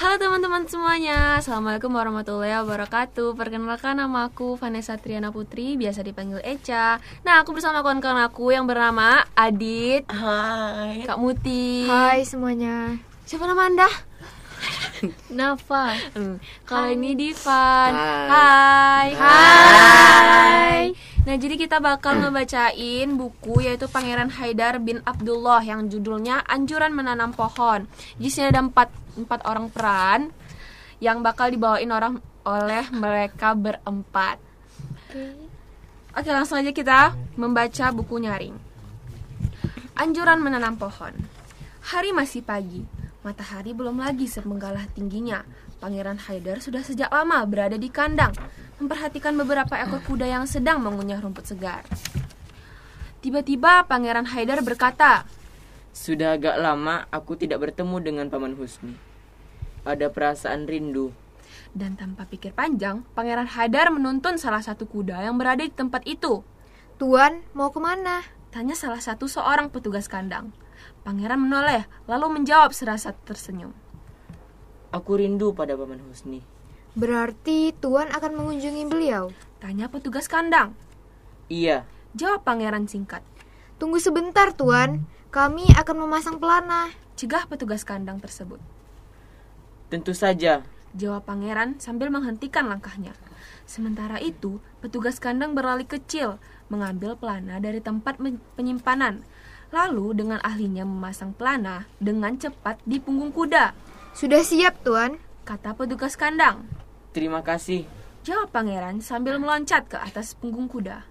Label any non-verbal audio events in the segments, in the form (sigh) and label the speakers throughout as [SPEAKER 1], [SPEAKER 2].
[SPEAKER 1] Halo teman-teman semuanya, Assalamualaikum warahmatullahi wabarakatuh Perkenalkan nama aku Vanessa Triana Putri, biasa dipanggil Eca Nah, aku bersama kawan-kawan aku yang bernama Adit
[SPEAKER 2] Hai.
[SPEAKER 1] Kak Muti
[SPEAKER 3] Hai semuanya.
[SPEAKER 1] Siapa nama anda? (laughs)
[SPEAKER 3] Nafa.
[SPEAKER 1] Hmm, Kalau ini Divan
[SPEAKER 2] Hai.
[SPEAKER 1] Hai Hai Nah, jadi kita bakal ngebacain buku yaitu Pangeran Haidar bin Abdullah yang judulnya Anjuran Menanam Pohon. Di sini ada empat, empat orang peran yang bakal dibawain orang oleh mereka berempat. Oke, langsung aja kita membaca buku nyaring. Anjuran menanam pohon. Hari masih pagi. Matahari belum lagi sepenggalah tingginya. Pangeran Haidar sudah sejak lama berada di kandang, memperhatikan beberapa ekor kuda yang sedang mengunyah rumput segar. Tiba-tiba Pangeran Haidar berkata,
[SPEAKER 2] Sudah agak lama aku tidak bertemu dengan Paman Husni. Ada perasaan rindu.
[SPEAKER 1] dan tanpa pikir panjang, Pangeran Haidar menuntun salah satu kuda yang berada di tempat itu.
[SPEAKER 3] Tuan mau ke mana?
[SPEAKER 1] Tanya salah satu seorang petugas kandang. Pangeran menoleh, lalu menjawab serasa tersenyum.
[SPEAKER 2] Aku rindu pada Paman Husni.
[SPEAKER 3] Berarti Tuan akan mengunjungi beliau.
[SPEAKER 1] Tanya petugas kandang.
[SPEAKER 2] Iya,
[SPEAKER 1] Jawab pangeran singkat.
[SPEAKER 3] Tunggu sebentar Tuan, kami akan memasang pelana.
[SPEAKER 1] Cegah petugas kandang tersebut.
[SPEAKER 2] tentu saja.
[SPEAKER 1] Jawab pangeran sambil menghentikan langkahnya. Sementara itu, petugas kandang berlari kecil, mengambil pelana dari tempat penyimpanan. Lalu dengan ahlinya memasang pelana dengan cepat di punggung kuda,
[SPEAKER 3] Sudah siap Tuan?
[SPEAKER 1] kata petugas kandang.
[SPEAKER 2] Terima kasih.
[SPEAKER 1] Jawab pangeran sambil meloncat ke atas punggung kuda,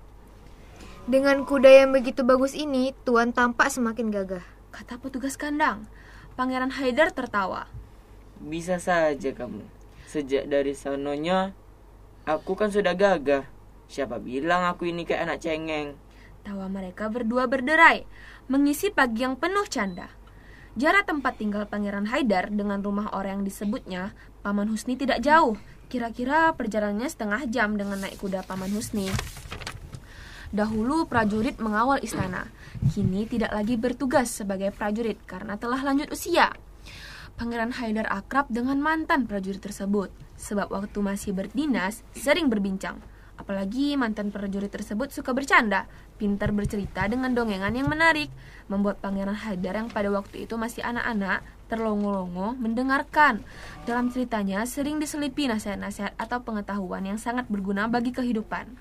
[SPEAKER 3] Dengan kuda yang begitu bagus ini, Tuan tampak semakin gagah.
[SPEAKER 1] kata petugas kandang. Pangeran Haidar tertawa.
[SPEAKER 2] Bisa saja kamu. Sejak dari sanonya, aku kan sudah gagah. Siapa bilang aku ini kayak anak cengeng?
[SPEAKER 1] Tawa mereka berdua berderai, mengisi pagi yang penuh canda. Jarak tempat tinggal Pangeran Haidar dengan rumah orang yang disebutnya Paman Husni tidak jauh. Kira-kira perjalanannya setengah jam dengan naik kuda Paman Husni. Dahulu prajurit mengawal istana, kini tidak lagi bertugas sebagai prajurit karena telah lanjut usia. Pangeran Haidar akrab dengan mantan prajurit tersebut, sebab waktu masih berdinas sering berbincang. Apalagi mantan prajurit tersebut suka bercanda, pintar bercerita dengan dongengan yang menarik, membuat Pangeran Haidar yang pada waktu itu masih anak-anak terlongo-longo mendengarkan. Dalam ceritanya sering diselipi nasihat-nasihat atau pengetahuan yang sangat berguna bagi kehidupan.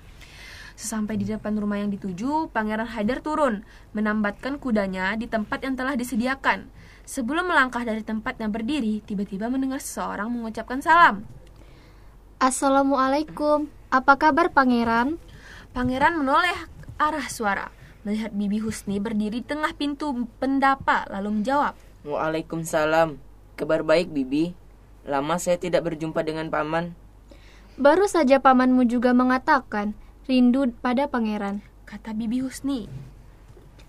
[SPEAKER 1] Sesampai di depan rumah yang dituju, Pangeran Haidar turun, menambatkan kudanya di tempat yang telah disediakan. Sebelum melangkah dari tempat yang berdiri, tiba-tiba mendengar seseorang mengucapkan salam.
[SPEAKER 4] Assalamualaikum. Apa kabar pangeran?
[SPEAKER 1] Pangeran menoleh arah suara, melihat Bibi Husni berdiri di tengah pintu pendapa, lalu menjawab.
[SPEAKER 2] Waalaikumsalam. Kabar baik, Bibi. Lama saya tidak berjumpa dengan Paman.
[SPEAKER 4] Baru saja pamanmu juga mengatakan rindu pada pangeran.
[SPEAKER 1] Kata Bibi Husni.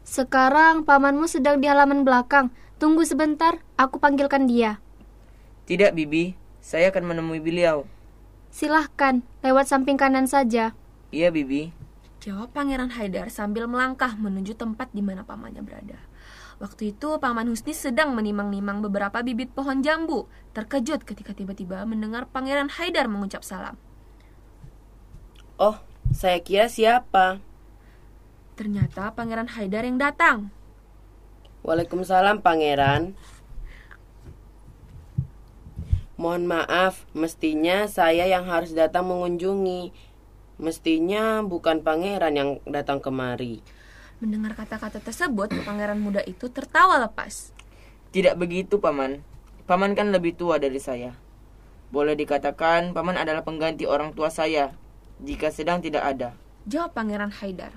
[SPEAKER 4] Sekarang pamanmu sedang di halaman belakang. Tunggu sebentar, aku panggilkan dia.
[SPEAKER 2] Tidak, Bibi. Saya akan menemui beliau.
[SPEAKER 4] Silahkan, lewat samping kanan saja.
[SPEAKER 2] Iya, Bibi.
[SPEAKER 1] Jawab Pangeran Haidar sambil melangkah menuju tempat di mana pamannya berada. Waktu itu Paman Husni sedang menimang-nimang beberapa bibit pohon jambu. Terkejut ketika tiba-tiba mendengar Pangeran Haidar mengucap salam.
[SPEAKER 5] Oh, saya kira siapa?
[SPEAKER 1] Ternyata Pangeran Haidar yang datang.
[SPEAKER 5] Waalaikumsalam, Pangeran. Mohon maaf, mestinya saya yang harus datang mengunjungi. Mestinya bukan pangeran yang datang kemari.
[SPEAKER 1] Mendengar kata-kata tersebut, pangeran muda itu tertawa lepas.
[SPEAKER 2] Tidak begitu, Paman. Paman kan lebih tua dari saya. Boleh dikatakan Paman adalah pengganti orang tua saya jika sedang tidak ada.
[SPEAKER 1] Jawab Pangeran Haidar.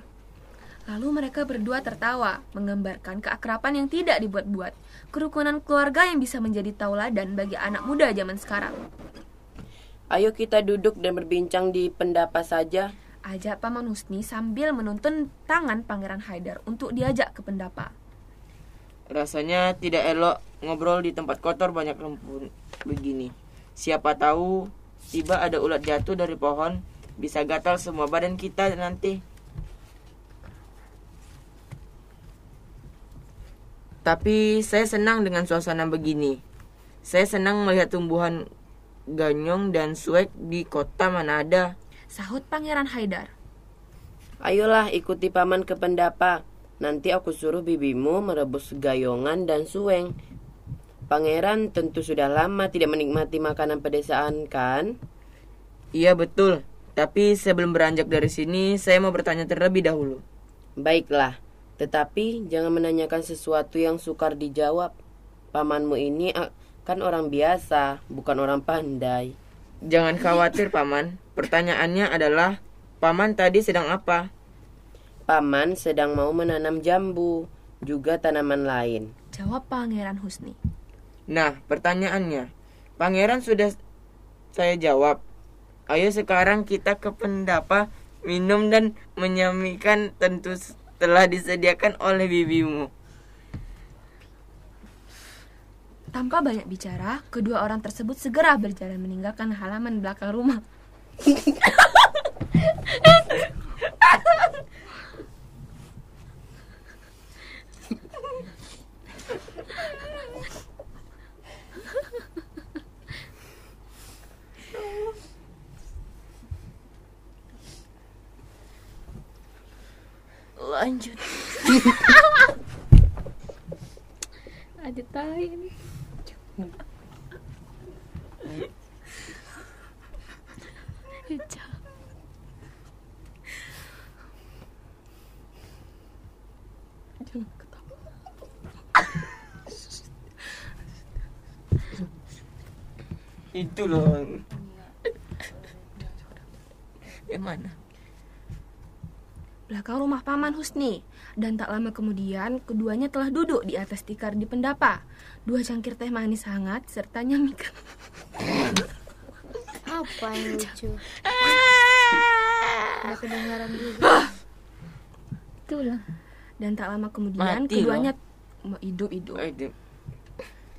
[SPEAKER 1] Lalu mereka berdua tertawa, menggambarkan keakraban yang tidak dibuat-buat, kerukunan keluarga yang bisa menjadi tauladan bagi anak muda zaman sekarang.
[SPEAKER 5] Ayo kita duduk dan berbincang di pendapa saja.
[SPEAKER 1] Ajak Paman Husni sambil menuntun tangan Pangeran Haidar untuk diajak ke pendapa.
[SPEAKER 2] Rasanya tidak elok ngobrol di tempat kotor banyak rumput begini. Siapa tahu tiba ada ulat jatuh dari pohon, bisa gatal semua badan kita nanti. Tapi saya senang dengan suasana begini. Saya senang melihat tumbuhan ganyong dan suek di kota Manada.
[SPEAKER 1] Sahut Pangeran Haidar.
[SPEAKER 5] Ayolah ikuti paman ke pendapa. Nanti aku suruh bibimu merebus gayongan dan sueng. Pangeran tentu sudah lama tidak menikmati makanan pedesaan kan?
[SPEAKER 2] Iya betul. Tapi sebelum beranjak dari sini, saya mau bertanya terlebih dahulu.
[SPEAKER 5] Baiklah, tetapi jangan menanyakan sesuatu yang sukar dijawab. Pamanmu ini ah, kan orang biasa, bukan orang pandai.
[SPEAKER 2] Jangan khawatir, Paman. Pertanyaannya adalah, Paman tadi sedang apa?
[SPEAKER 5] Paman sedang mau menanam jambu, juga tanaman lain.
[SPEAKER 1] Jawab Pangeran Husni.
[SPEAKER 2] Nah, pertanyaannya, Pangeran sudah saya jawab. Ayo sekarang kita ke pendapa, minum dan menyamikan tentu telah disediakan oleh bibimu.
[SPEAKER 1] Tanpa banyak bicara, kedua orang tersebut segera berjalan meninggalkan halaman belakang rumah. (laughs) Lanjut. (laughs)
[SPEAKER 4] Ada tai ini. Eca. Jangan ketawa.
[SPEAKER 2] Itu loh. Yang mana?
[SPEAKER 1] Belakang rumah Paman Husni. Dan tak lama kemudian, keduanya telah duduk di atas tikar di pendapa. Dua cangkir teh manis hangat, serta nyamikan.
[SPEAKER 3] Apa yang lucu? Ada kedengaran juga.
[SPEAKER 4] Itulah.
[SPEAKER 1] Dan tak lama kemudian,
[SPEAKER 2] Mati
[SPEAKER 1] keduanya... Hidup-hidup.
[SPEAKER 2] Oh, itu.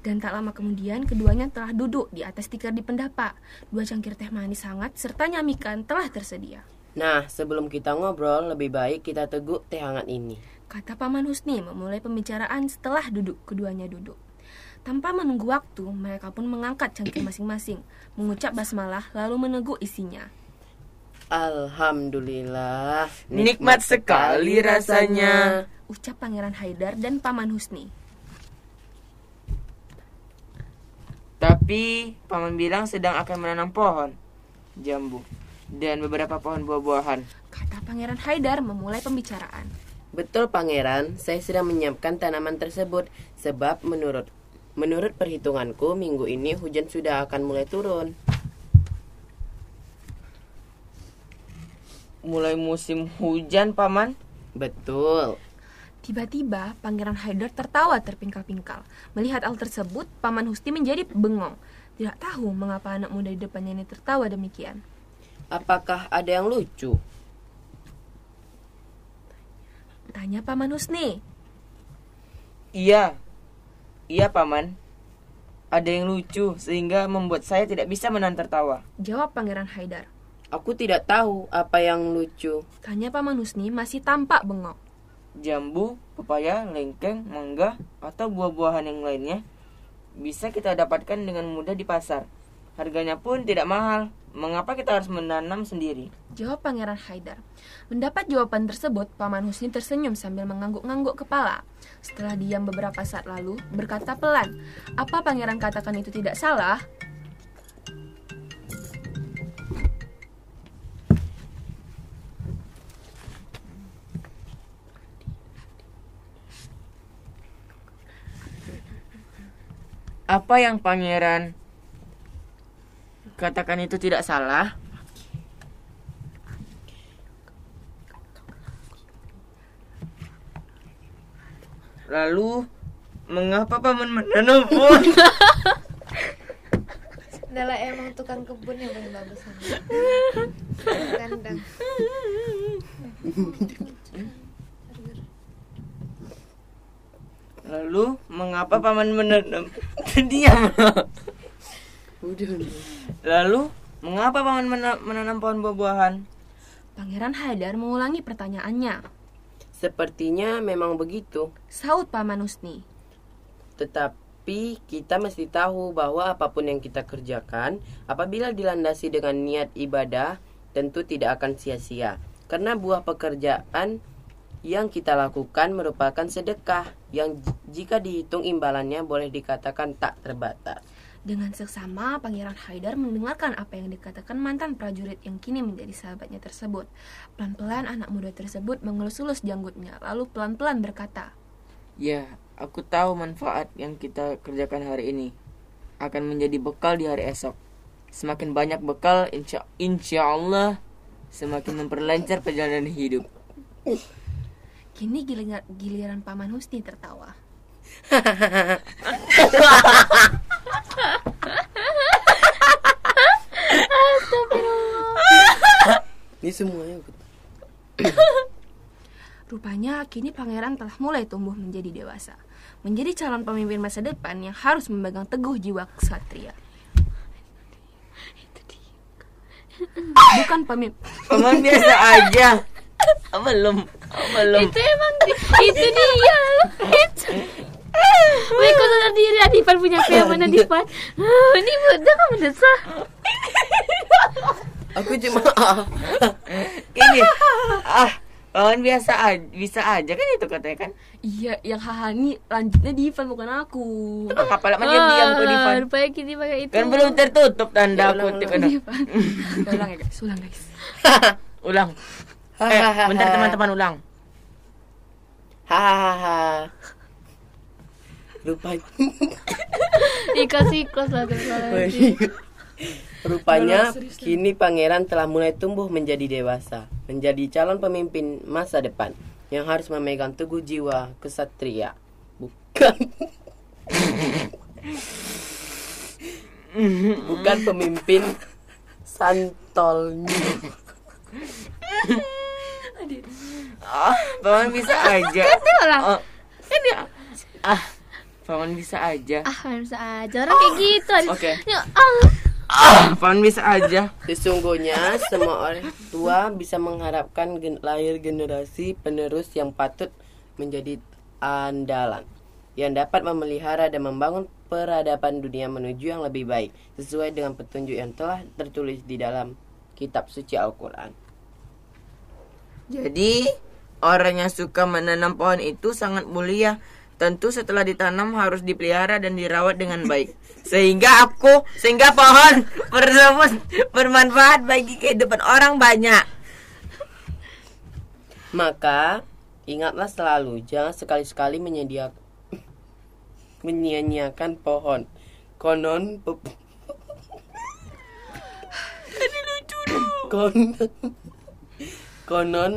[SPEAKER 1] Dan tak lama kemudian, keduanya telah duduk di atas tikar di pendapa. Dua cangkir teh manis hangat, serta nyamikan telah tersedia.
[SPEAKER 5] Nah, sebelum kita ngobrol, lebih baik kita teguk teh hangat ini.
[SPEAKER 1] Kata Paman Husni memulai pembicaraan setelah duduk keduanya duduk. Tanpa menunggu waktu, mereka pun mengangkat cangkir (clears throat) masing-masing, mengucap basmalah lalu meneguk isinya.
[SPEAKER 5] Alhamdulillah,
[SPEAKER 2] Nikmat sekali rasanya.
[SPEAKER 1] Ucap Pangeran Haidar dan Paman Husni.
[SPEAKER 2] Tapi paman bilang sedang akan menanam pohon jambu dan beberapa pohon buah-buahan.
[SPEAKER 1] Kata Pangeran Haidar memulai pembicaraan.
[SPEAKER 5] Betul pangeran, saya sedang menyiapkan tanaman tersebut sebab menurut menurut perhitunganku minggu ini hujan sudah akan mulai turun.
[SPEAKER 2] Mulai musim hujan, paman.
[SPEAKER 5] Betul.
[SPEAKER 1] Tiba-tiba Pangeran Haidar tertawa terpingkal-pingkal. Melihat hal tersebut, Paman Husni menjadi bengong. Tidak tahu mengapa anak muda di depannya ini tertawa demikian.
[SPEAKER 5] Apakah ada yang lucu?
[SPEAKER 1] Tanya Paman Husni.
[SPEAKER 2] Iya. Iya, paman. Ada yang lucu sehingga membuat saya tidak bisa menahan tertawa.
[SPEAKER 1] Jawab Pangeran Haidar.
[SPEAKER 5] Aku tidak tahu apa yang lucu.
[SPEAKER 1] Tanya Paman Husni masih tampak bengong.
[SPEAKER 2] Jambu, pepaya, lengkeng, mangga, atau buah-buahan yang lainnya bisa kita dapatkan dengan mudah di pasar. Harganya pun tidak mahal. Mengapa kita harus menanam sendiri?
[SPEAKER 1] Jawab Pangeran Haidar. Mendapat jawaban tersebut, Paman Husni tersenyum sambil mengangguk-ngangguk kepala. Setelah diam beberapa saat lalu, berkata pelan, apa Pangeran katakan itu tidak salah?
[SPEAKER 2] Apa yang pangeran katakan itu tidak salah? Lalu mengapa paman menanam pohon?
[SPEAKER 3] Adalah emang tukang kebun yang paling bagus. Kandang.
[SPEAKER 2] Lalu mengapa paman menanam? (laughs) Diam. Lalu mengapa paman mena- menanam pohon buah-buahan?
[SPEAKER 1] Pangeran Haidar mengulangi pertanyaannya.
[SPEAKER 5] Sepertinya memang begitu.
[SPEAKER 1] Saut Paman Husni.
[SPEAKER 5] Tetap Tapi kita mesti tahu bahwa apa pun yang kita kerjakan, apabila dilandasi dengan niat ibadah, tentu tidak akan sia-sia. Karena buah pekerjaan yang kita lakukan merupakan sedekah yang jika dihitung imbalannya boleh dikatakan tak terbatas.
[SPEAKER 1] Dengan seksama, Pangeran Haidar mendengarkan apa yang dikatakan mantan prajurit yang kini menjadi sahabatnya tersebut. Pelan-pelan anak muda tersebut mengelus-elus janggutnya, lalu pelan-pelan berkata,
[SPEAKER 2] Ya, aku tahu manfaat yang kita kerjakan hari ini akan menjadi bekal di hari esok. Semakin banyak bekal, insya, insya Allah semakin memperlancar perjalanan hidup.
[SPEAKER 1] Kini giliran, giliran Paman Husni tertawa. (laughs)
[SPEAKER 5] Ini semuanya
[SPEAKER 1] Rupanya kini pangeran telah mulai tumbuh menjadi dewasa, menjadi calon pemimpin masa depan yang harus memegang teguh jiwa ksatria. Bukan pemimpin.
[SPEAKER 2] Paman biasa aja. Belum, belum.
[SPEAKER 4] Itu emang di- itu dia. Itu. Wih, kok sadar diri Adipan punya apa yang mana Adipan? Ah, Ini budak kan mendesah.
[SPEAKER 5] Aku cuma
[SPEAKER 2] Ini, ah, paman biasa aja, bisa aja kan itu katanya kan.
[SPEAKER 1] Iya, yang hahani lanjutnya Divan bukan aku.
[SPEAKER 2] Kapal mana diam tuh di
[SPEAKER 4] Ah, Rupanya kita pakai itu.
[SPEAKER 2] Kan belum tertutup tanda
[SPEAKER 5] Ya, ulang,
[SPEAKER 2] kutip.
[SPEAKER 5] ulang.
[SPEAKER 1] Divan. (laughs) ulang ya guys, ulang guys. (laughs)
[SPEAKER 2] ulang. Eh, bentar teman-teman ulang.
[SPEAKER 5] Hahaha. Rupanya (laughs)
[SPEAKER 4] Dikasih kelas lah
[SPEAKER 5] Rupanya kini pangeran telah mulai tumbuh menjadi dewasa, menjadi calon pemimpin masa depan yang harus memegang teguh jiwa kesatria. Bukan Bukan pemimpin santolnya.
[SPEAKER 2] Ah, bisa aja.
[SPEAKER 4] lah.
[SPEAKER 2] Oh, ini ah, paman bisa aja.
[SPEAKER 4] Ah, bisa aja orang kayak gitu.
[SPEAKER 2] Oke.
[SPEAKER 4] Ya, ah.
[SPEAKER 2] Ah, paman bisa aja.
[SPEAKER 5] Sesungguhnya semua orang tua bisa mengharapkan gen- lahir generasi penerus yang patut menjadi andalan yang dapat memelihara dan membangun peradaban dunia menuju yang lebih baik sesuai dengan petunjuk yang telah tertulis di dalam kitab suci Al-Qur'an.
[SPEAKER 2] Jadi, orang yang suka menanam pohon itu sangat mulia. Tentu setelah ditanam harus dipelihara dan dirawat dengan baik. Sehingga aku, sehingga pohon tersebut bermanfaat bagi kehidupan orang banyak.
[SPEAKER 5] Maka ingatlah selalu jangan sekali-sekali menyediakan menyia-nyiakan pohon. Konon pe- Konon Konon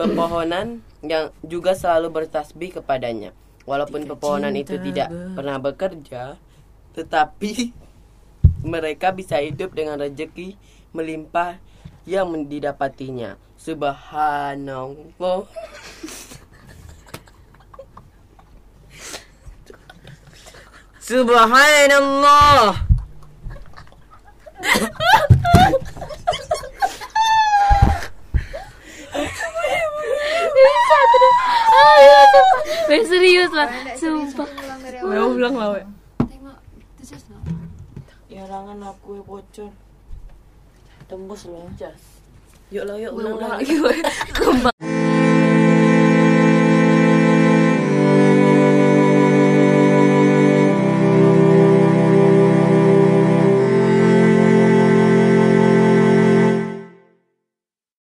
[SPEAKER 5] pepohonan yang juga selalu bertasbih kepadanya. Walaupun pepohonan itu tidak pernah bekerja, tetapi (laughs) mereka bisa hidup dengan rezeki melimpah yang didapatinya. Subhanallah.
[SPEAKER 2] Subhanallah. (laughs)
[SPEAKER 4] Weh, serius lah. Sumpah.
[SPEAKER 1] Mau ulang lah, we.
[SPEAKER 2] Ya rangan aku bocor. Tembus loh.
[SPEAKER 5] Yuk lah yuk ulang lagi. (laughs)
[SPEAKER 1] Kembang.